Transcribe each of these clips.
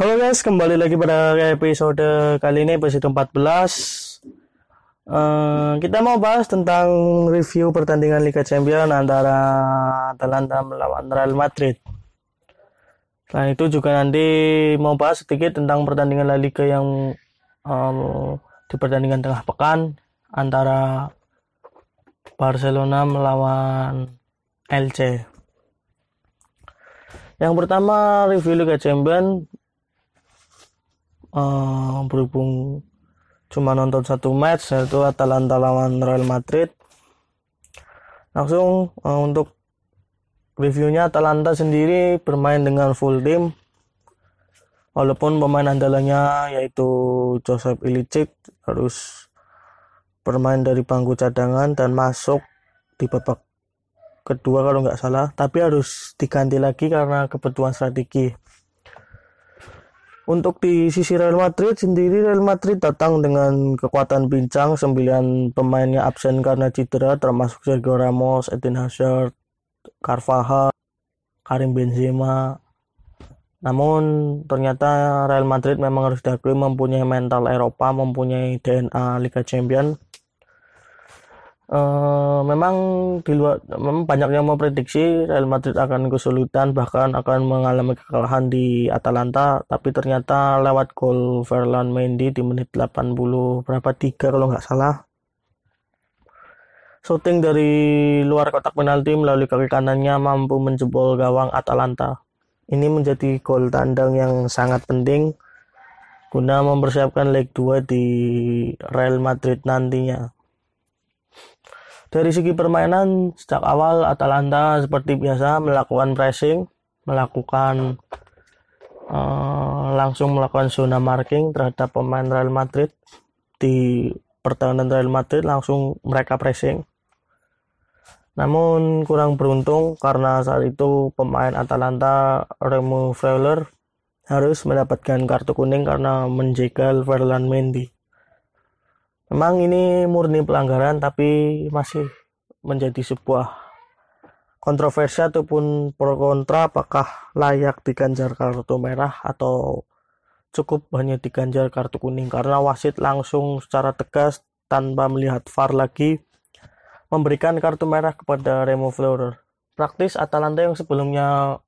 Halo guys, kembali lagi pada episode kali ini episode 14. Uh, kita mau bahas tentang review pertandingan Liga Champions antara Atalanta melawan Real Madrid. Selain itu juga nanti mau bahas sedikit tentang pertandingan La Liga yang um, di pertandingan tengah pekan antara Barcelona melawan LC. Yang pertama review Liga Champions uh, berhubung cuma nonton satu match yaitu Atalanta lawan Real Madrid. Langsung uh, untuk reviewnya Atalanta sendiri bermain dengan full team. Walaupun pemain andalannya yaitu Joseph Ilicic harus bermain dari bangku cadangan dan masuk di babak kedua kalau nggak salah. Tapi harus diganti lagi karena kebutuhan strategi untuk di sisi Real Madrid sendiri Real Madrid datang dengan kekuatan bincang 9 pemainnya absen karena cedera termasuk Sergio Ramos, Eden Hazard, Carvajal, Karim Benzema. Namun ternyata Real Madrid memang harus diakui mempunyai mental Eropa, mempunyai DNA Liga Champions Uh, memang di luar memang banyak yang memprediksi Real Madrid akan kesulitan bahkan akan mengalami kekalahan di Atalanta. Tapi ternyata lewat gol Ferland Mendy di menit 80 berapa? Tiga kalau nggak salah. Shooting dari luar kotak penalti melalui kaki kanannya mampu menjebol gawang Atalanta. Ini menjadi gol tandang yang sangat penting guna mempersiapkan leg 2 di Real Madrid nantinya dari segi permainan, sejak awal Atalanta seperti biasa melakukan pressing, melakukan uh, langsung melakukan zona marking terhadap pemain Real Madrid di pertahanan Real Madrid langsung mereka pressing. Namun kurang beruntung karena saat itu pemain Atalanta Remo Freuler harus mendapatkan kartu kuning karena menjegal Ferland Mendy. Memang ini murni pelanggaran tapi masih menjadi sebuah kontroversi ataupun pro kontra apakah layak diganjar kartu merah atau cukup hanya diganjar kartu kuning karena wasit langsung secara tegas tanpa melihat VAR lagi memberikan kartu merah kepada Remo Fleurer. Praktis Atalanta yang sebelumnya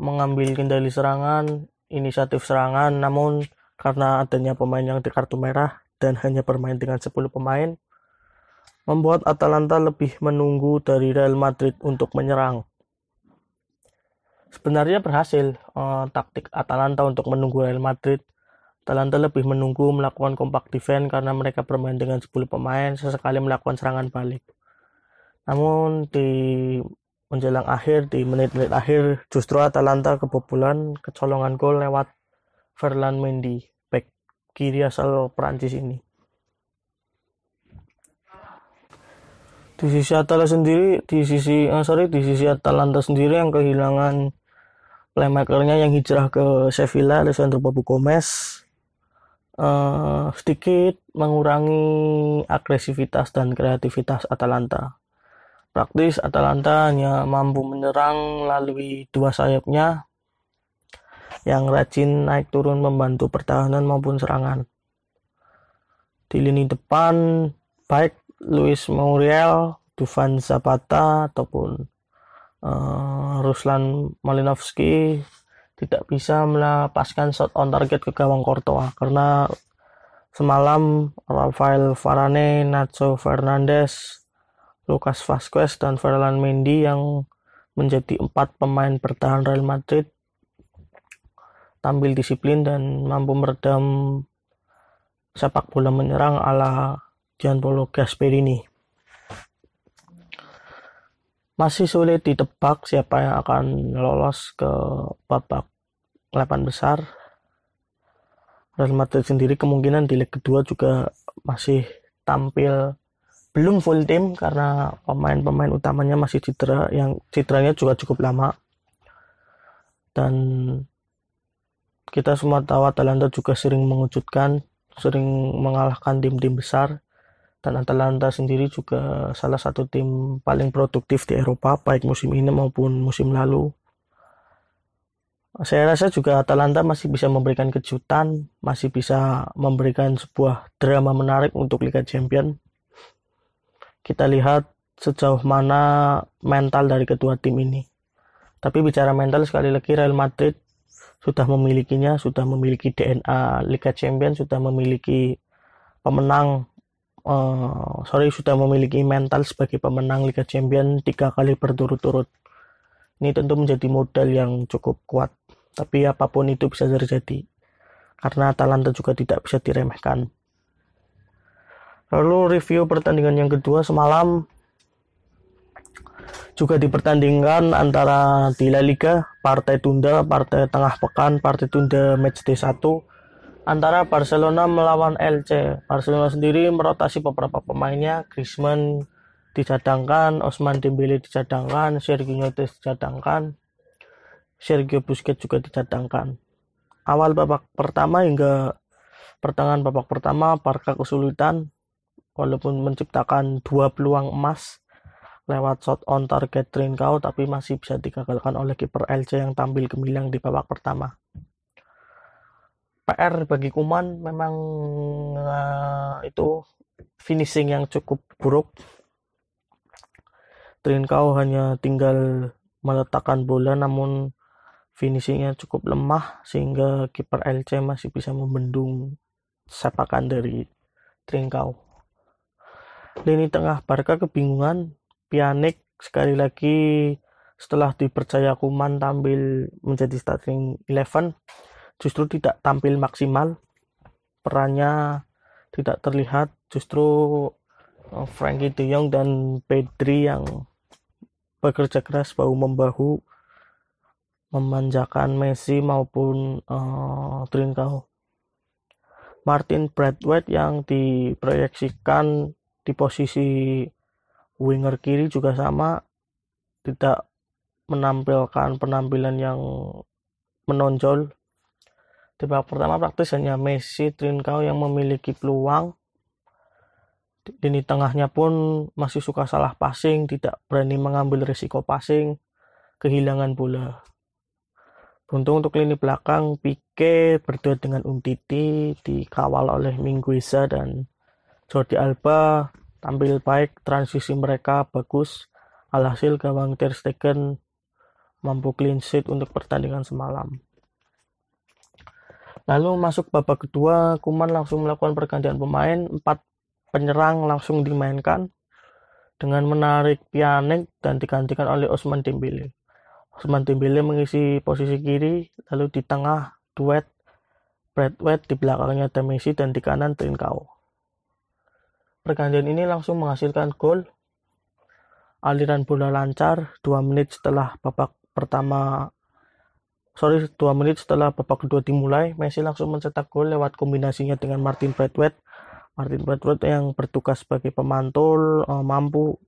mengambil kendali serangan, inisiatif serangan, namun karena adanya pemain yang di kartu merah dan hanya bermain dengan 10 pemain, membuat Atalanta lebih menunggu dari Real Madrid untuk menyerang. Sebenarnya berhasil uh, taktik Atalanta untuk menunggu Real Madrid. Atalanta lebih menunggu melakukan kompak defense karena mereka bermain dengan 10 pemain, sesekali melakukan serangan balik. Namun di menjelang akhir, di menit-menit akhir, justru Atalanta kebobolan kecolongan gol lewat Ferland Mendy kiri asal Prancis ini. Di sisi Atalanta sendiri, di sisi uh, sorry di sisi Atalanta sendiri yang kehilangan playmakernya yang hijrah ke Sevilla, Alessandro Papu Gomez, uh, sedikit mengurangi agresivitas dan kreativitas Atalanta. Praktis Atalanta hanya mampu menyerang melalui dua sayapnya yang rajin naik turun membantu pertahanan maupun serangan. Di lini depan, baik Luis Muriel, Dufan Zapata ataupun uh, Ruslan Malinovsky tidak bisa melepaskan shot on target ke gawang Courtois karena semalam Rafael Varane, Nacho Fernandes, Lucas Vazquez dan Ferland Mendy yang menjadi empat pemain bertahan Real Madrid tampil disiplin dan mampu meredam sepak bola menyerang ala Gianpaolo Gasperini. Masih sulit ditebak siapa yang akan lolos ke babak 8 besar. Real Madrid sendiri kemungkinan di leg kedua juga masih tampil belum full tim karena pemain-pemain utamanya masih cedera yang cederanya juga cukup lama dan kita semua tahu Atalanta juga sering mengejutkan, sering mengalahkan tim-tim besar. Dan Atalanta sendiri juga salah satu tim paling produktif di Eropa, baik musim ini maupun musim lalu. saya rasa juga Atalanta masih bisa memberikan kejutan, masih bisa memberikan sebuah drama menarik untuk Liga Champion. Kita lihat sejauh mana mental dari kedua tim ini. Tapi bicara mental sekali lagi Real Madrid sudah memilikinya, sudah memiliki DNA Liga Champion, sudah memiliki pemenang uh, sorry sudah memiliki mental sebagai pemenang Liga Champion tiga kali berturut-turut. Ini tentu menjadi modal yang cukup kuat. Tapi apa pun itu bisa terjadi. Karena Atalanta juga tidak bisa diremehkan. Lalu review pertandingan yang kedua semalam juga dipertandingkan antara di La Liga, partai tunda, partai tengah pekan, partai tunda match D1 antara Barcelona melawan LC. Barcelona sendiri merotasi beberapa pemainnya, Griezmann dicadangkan, Osman Dembele dicadangkan, Sergio Yutes dicadangkan, Sergio Busquets juga dicadangkan. Awal babak pertama hingga pertengahan babak pertama Barca kesulitan walaupun menciptakan dua peluang emas lewat shot on target Trincao tapi masih bisa digagalkan oleh kiper LC yang tampil gemilang di babak pertama. PR bagi Kuman memang uh, itu finishing yang cukup buruk. Trincao hanya tinggal meletakkan bola namun finishingnya cukup lemah sehingga kiper LC masih bisa membendung sepakan dari Trincao. Lini tengah Barca kebingungan Pianik sekali lagi setelah dipercaya Kuman tampil menjadi starting eleven justru tidak tampil maksimal perannya tidak terlihat justru uh, Frankie De Jong dan Pedri yang bekerja keras bahu membahu memanjakan Messi maupun uh, Trincao. Martin Bradway yang diproyeksikan di posisi winger kiri juga sama tidak menampilkan penampilan yang menonjol. Di babak pertama praktis hanya Messi Trincao yang memiliki peluang. Lini tengahnya pun masih suka salah passing tidak berani mengambil risiko passing kehilangan bola. Beruntung untuk lini belakang, Pique berdua dengan Umtiti dikawal oleh Mingguisa dan Jordi Alba tampil baik, transisi mereka bagus. Alhasil gawang Ter Stegen mampu clean sheet untuk pertandingan semalam. Lalu masuk babak kedua, Kuman langsung melakukan pergantian pemain, empat penyerang langsung dimainkan dengan menarik Pjanic dan digantikan oleh Osman Dembele. Osman Dembele mengisi posisi kiri, lalu di tengah duet Bradway di belakangnya Temesi dan di kanan Trincao. Pergantian ini langsung menghasilkan gol. Aliran bola lancar 2 menit setelah babak pertama sorry 2 menit setelah babak kedua dimulai. Messi langsung mencetak gol lewat kombinasinya dengan Martin Braithwaite. Martin Braithwaite yang bertugas sebagai pemantul uh, mampu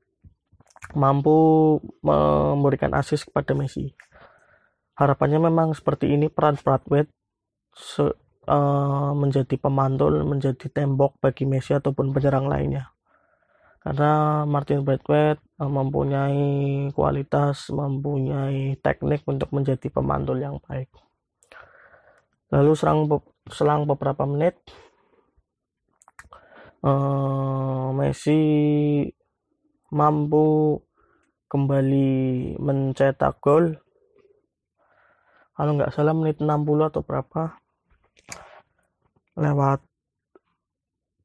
mampu memberikan asis kepada Messi. Harapannya memang seperti ini peran Braithwaite uh, menjadi pemantul, menjadi tembok bagi Messi ataupun penyerang lainnya. Karena Martin Braithwaite uh, mempunyai kualitas, mempunyai teknik untuk menjadi pemantul yang baik. Lalu serang selang beberapa menit, uh, Messi mampu kembali mencetak gol kalau nggak salah menit 60 atau berapa lewat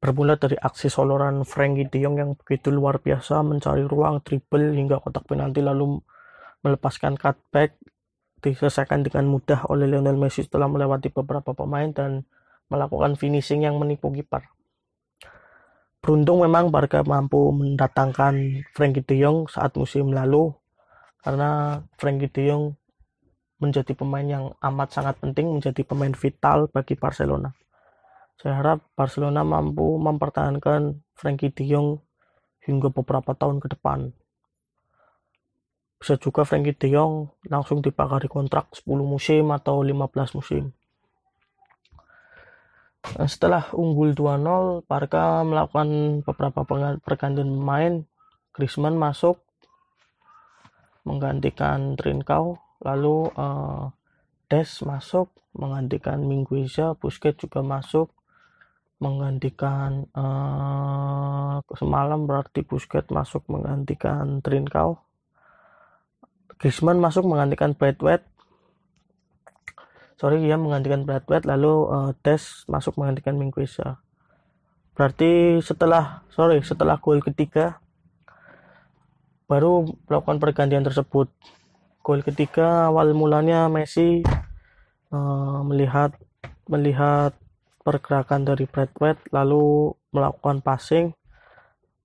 bermula dari aksi soloran Frankie De Jong yang begitu luar biasa mencari ruang dribble hingga kotak penalti lalu melepaskan cutback diselesaikan dengan mudah oleh Lionel Messi setelah melewati beberapa pemain dan melakukan finishing yang menipu kiper. Beruntung memang Barca mampu mendatangkan Frankie De Jong saat musim lalu karena Frankie De Jong menjadi pemain yang amat sangat penting, menjadi pemain vital bagi Barcelona. Saya harap Barcelona mampu mempertahankan Frankie de Jong hingga beberapa tahun ke depan. Bisa juga Frankie de Jong langsung dipagari kontrak 10 musim atau 15 musim. Nah, setelah unggul 2-0, Barca melakukan beberapa pergantian pemain. Griezmann masuk menggantikan Trincao, lalu uh, Des masuk menggantikan Mingueza, Busquets juga masuk menggantikan uh, semalam berarti Busquets masuk menggantikan Trincao. Griezmann masuk menggantikan Bradway sorry dia menggantikan Bradway lalu uh, Des masuk menggantikan Mingueza. Berarti setelah sorry setelah gol ketiga baru melakukan pergantian tersebut gol ketiga awal mulanya Messi uh, melihat melihat pergerakan dari Bradway lalu melakukan passing.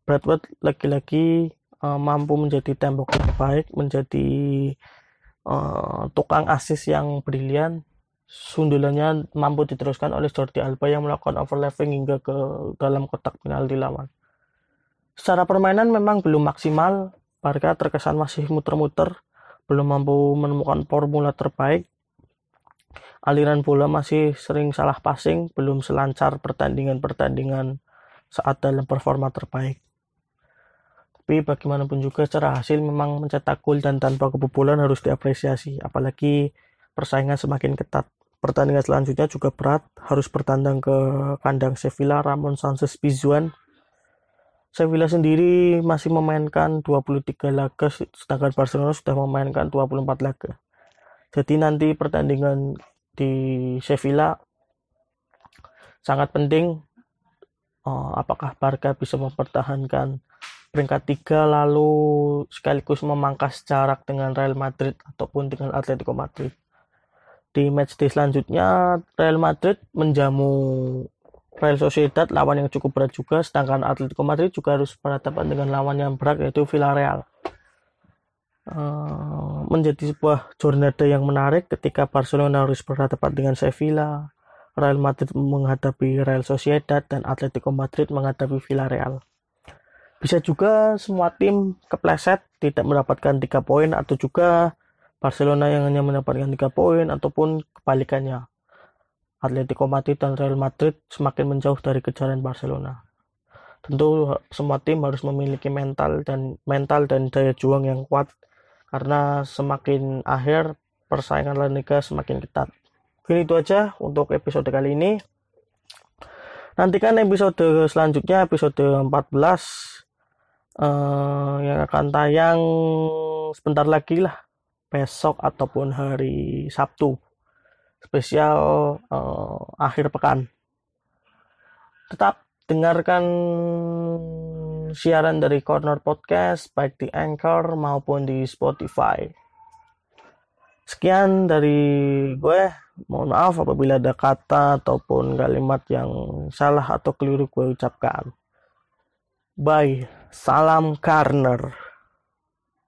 Bradway lagi-lagi uh, mampu menjadi tembok terbaik menjadi uh, tukang asis yang brilian. Sundulannya mampu diteruskan oleh Jordi Alba yang melakukan overlapping hingga ke dalam kotak penalti lawan. Secara permainan memang belum maksimal. Barca terkesan masih muter-muter belum mampu menemukan formula terbaik aliran bola masih sering salah passing, belum selancar pertandingan-pertandingan saat dalam performa terbaik. Tapi bagaimanapun juga secara hasil memang mencetak gol dan tanpa kebobolan harus diapresiasi, apalagi persaingan semakin ketat. Pertandingan selanjutnya juga berat, harus bertandang ke kandang Sevilla Ramon Sanchez Pizjuan. Sevilla sendiri masih memainkan 23 laga, sedangkan Barcelona sudah memainkan 24 laga. Jadi nanti pertandingan di Sevilla sangat penting uh, apakah Barca bisa mempertahankan peringkat tiga lalu sekaligus memangkas jarak dengan Real Madrid ataupun dengan Atletico Madrid. Di matchday selanjutnya Real Madrid menjamu Real Sociedad lawan yang cukup berat juga sedangkan Atletico Madrid juga harus berhadapan dengan lawan yang berat yaitu Villarreal. Eh, menjadi sebuah jornada yang menarik ketika Barcelona harus berhadapan dengan Sevilla, Real Madrid menghadapi Real Sociedad dan Atletico Madrid menghadapi Villarreal. Bisa juga semua tim kepleset tidak mendapatkan tiga poin atau juga Barcelona yang hanya mendapatkan tiga poin ataupun kebalikannya. Atletico Madrid dan Real Madrid semakin menjauh dari kejaran Barcelona. Tentu semua tim harus memiliki mental dan mental dan daya juang yang kuat karena semakin akhir persaingan La Liga semakin ketat. Mungkin itu aja untuk episode kali ini. Nantikan episode selanjutnya episode 14 uh, yang akan tayang sebentar lagi lah besok ataupun hari Sabtu spesial uh, akhir pekan. Tetap dengarkan siaran dari Corner Podcast baik di Anchor maupun di Spotify. Sekian dari gue. Mohon maaf apabila ada kata ataupun kalimat yang salah atau keliru gue ucapkan. Bye. Salam Karner.